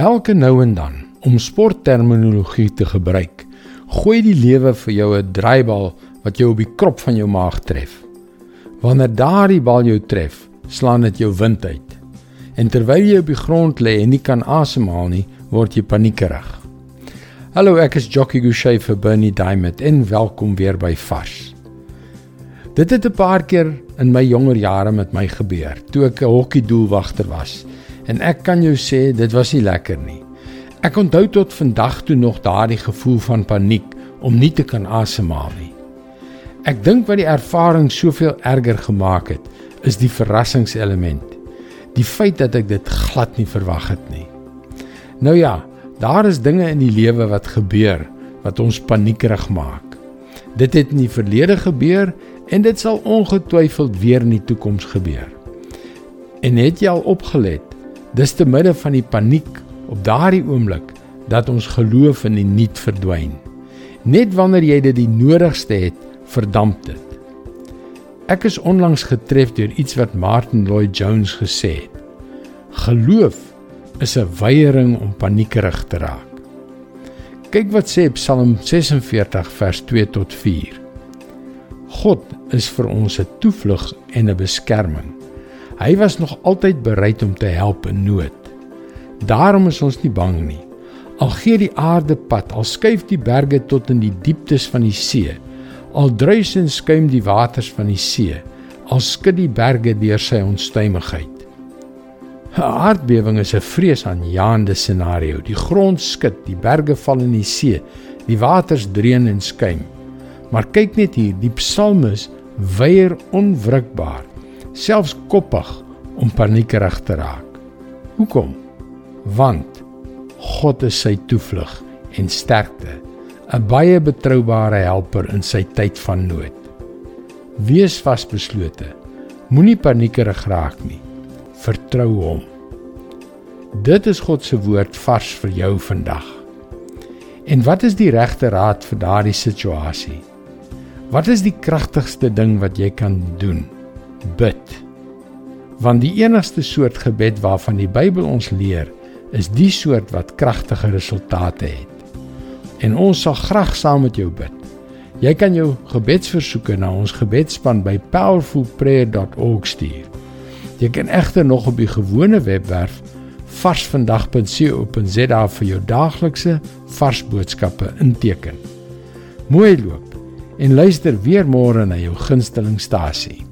Elke nou en dan, om sportterminologie te gebruik, gooi die lewe vir jou 'n draaibal wat jou op die krop van jou maag tref. Wanneer daardie bal jou tref, slaan dit jou wind uit. En terwyl jy op die grond lê en nie kan asemhaal nie, word jy paniekerig. Hallo, ek is Jockey Gouchee vir Bernie Diamond en welkom weer by Vars. Dit het 'n paar keer in my jonger jare met my gebeur, toe ek 'n hokkiedoelwagter was En ek kan jou sê dit was nie lekker nie. Ek onthou tot vandag toe nog daardie gevoel van paniek om nie te kan asemhaal nie. Ek dink wat die ervaring soveel erger gemaak het, is die verrassingselement. Die feit dat ek dit glad nie verwag het nie. Nou ja, daar is dinge in die lewe wat gebeur wat ons paniekerig maak. Dit het in die verlede gebeur en dit sal ongetwyfeld weer in die toekoms gebeur. En het jy al opgelet Dis te midde van die paniek op daardie oomblik dat ons geloof in die niet verdwyn. Net wanneer jy dit die nodigste het, verdamp dit. Ek is onlangs getref deur iets wat Martin Lloyd Jones gesê het. Geloof is 'n weiering om paniekerig te raak. Kyk wat sê Psalm 46 vers 2 tot 4. God is vir ons 'n toevlug en 'n beskerming. Hy was nog altyd bereid om te help in nood. Daarom is ons nie bang nie. Al gee die aarde pad, al skuif die berge tot in die dieptes van die see, al druis en skuim die waters van die see, al skud die berge deur sy onstuimigheid. 'n Aardbewing is 'n vreesaanjaende scenario. Die grond skud, die berge val in die see, die waters dreun en skuim. Maar kyk net hier, die psalmis weier onwrikbaar selfs koppig om paniekerig te raak. Hoekom? Want God is sy toevlug en sterkte, 'n baie betroubare helper in sy tyd van nood. Wees vasbeslote. Moenie paniekerig raak nie. Vertrou hom. Dit is God se woord vars vir jou vandag. En wat is die regte raad vir daardie situasie? Wat is die kragtigste ding wat jy kan doen? Bid. Want die enigste soort gebed waarvan die Bybel ons leer, is die soort wat kragtige resultate het. En ons sal graag saam met jou bid. Jy kan jou gebedsversoeke na ons gebedsspan by powerfulprayer.org stuur. Jy kan egter nog op die gewone webwerf varsvandag.co.za vir jou daaglikse vars boodskappe inteken. Mooi loop en luister weer môre na jou gunstelingstasie.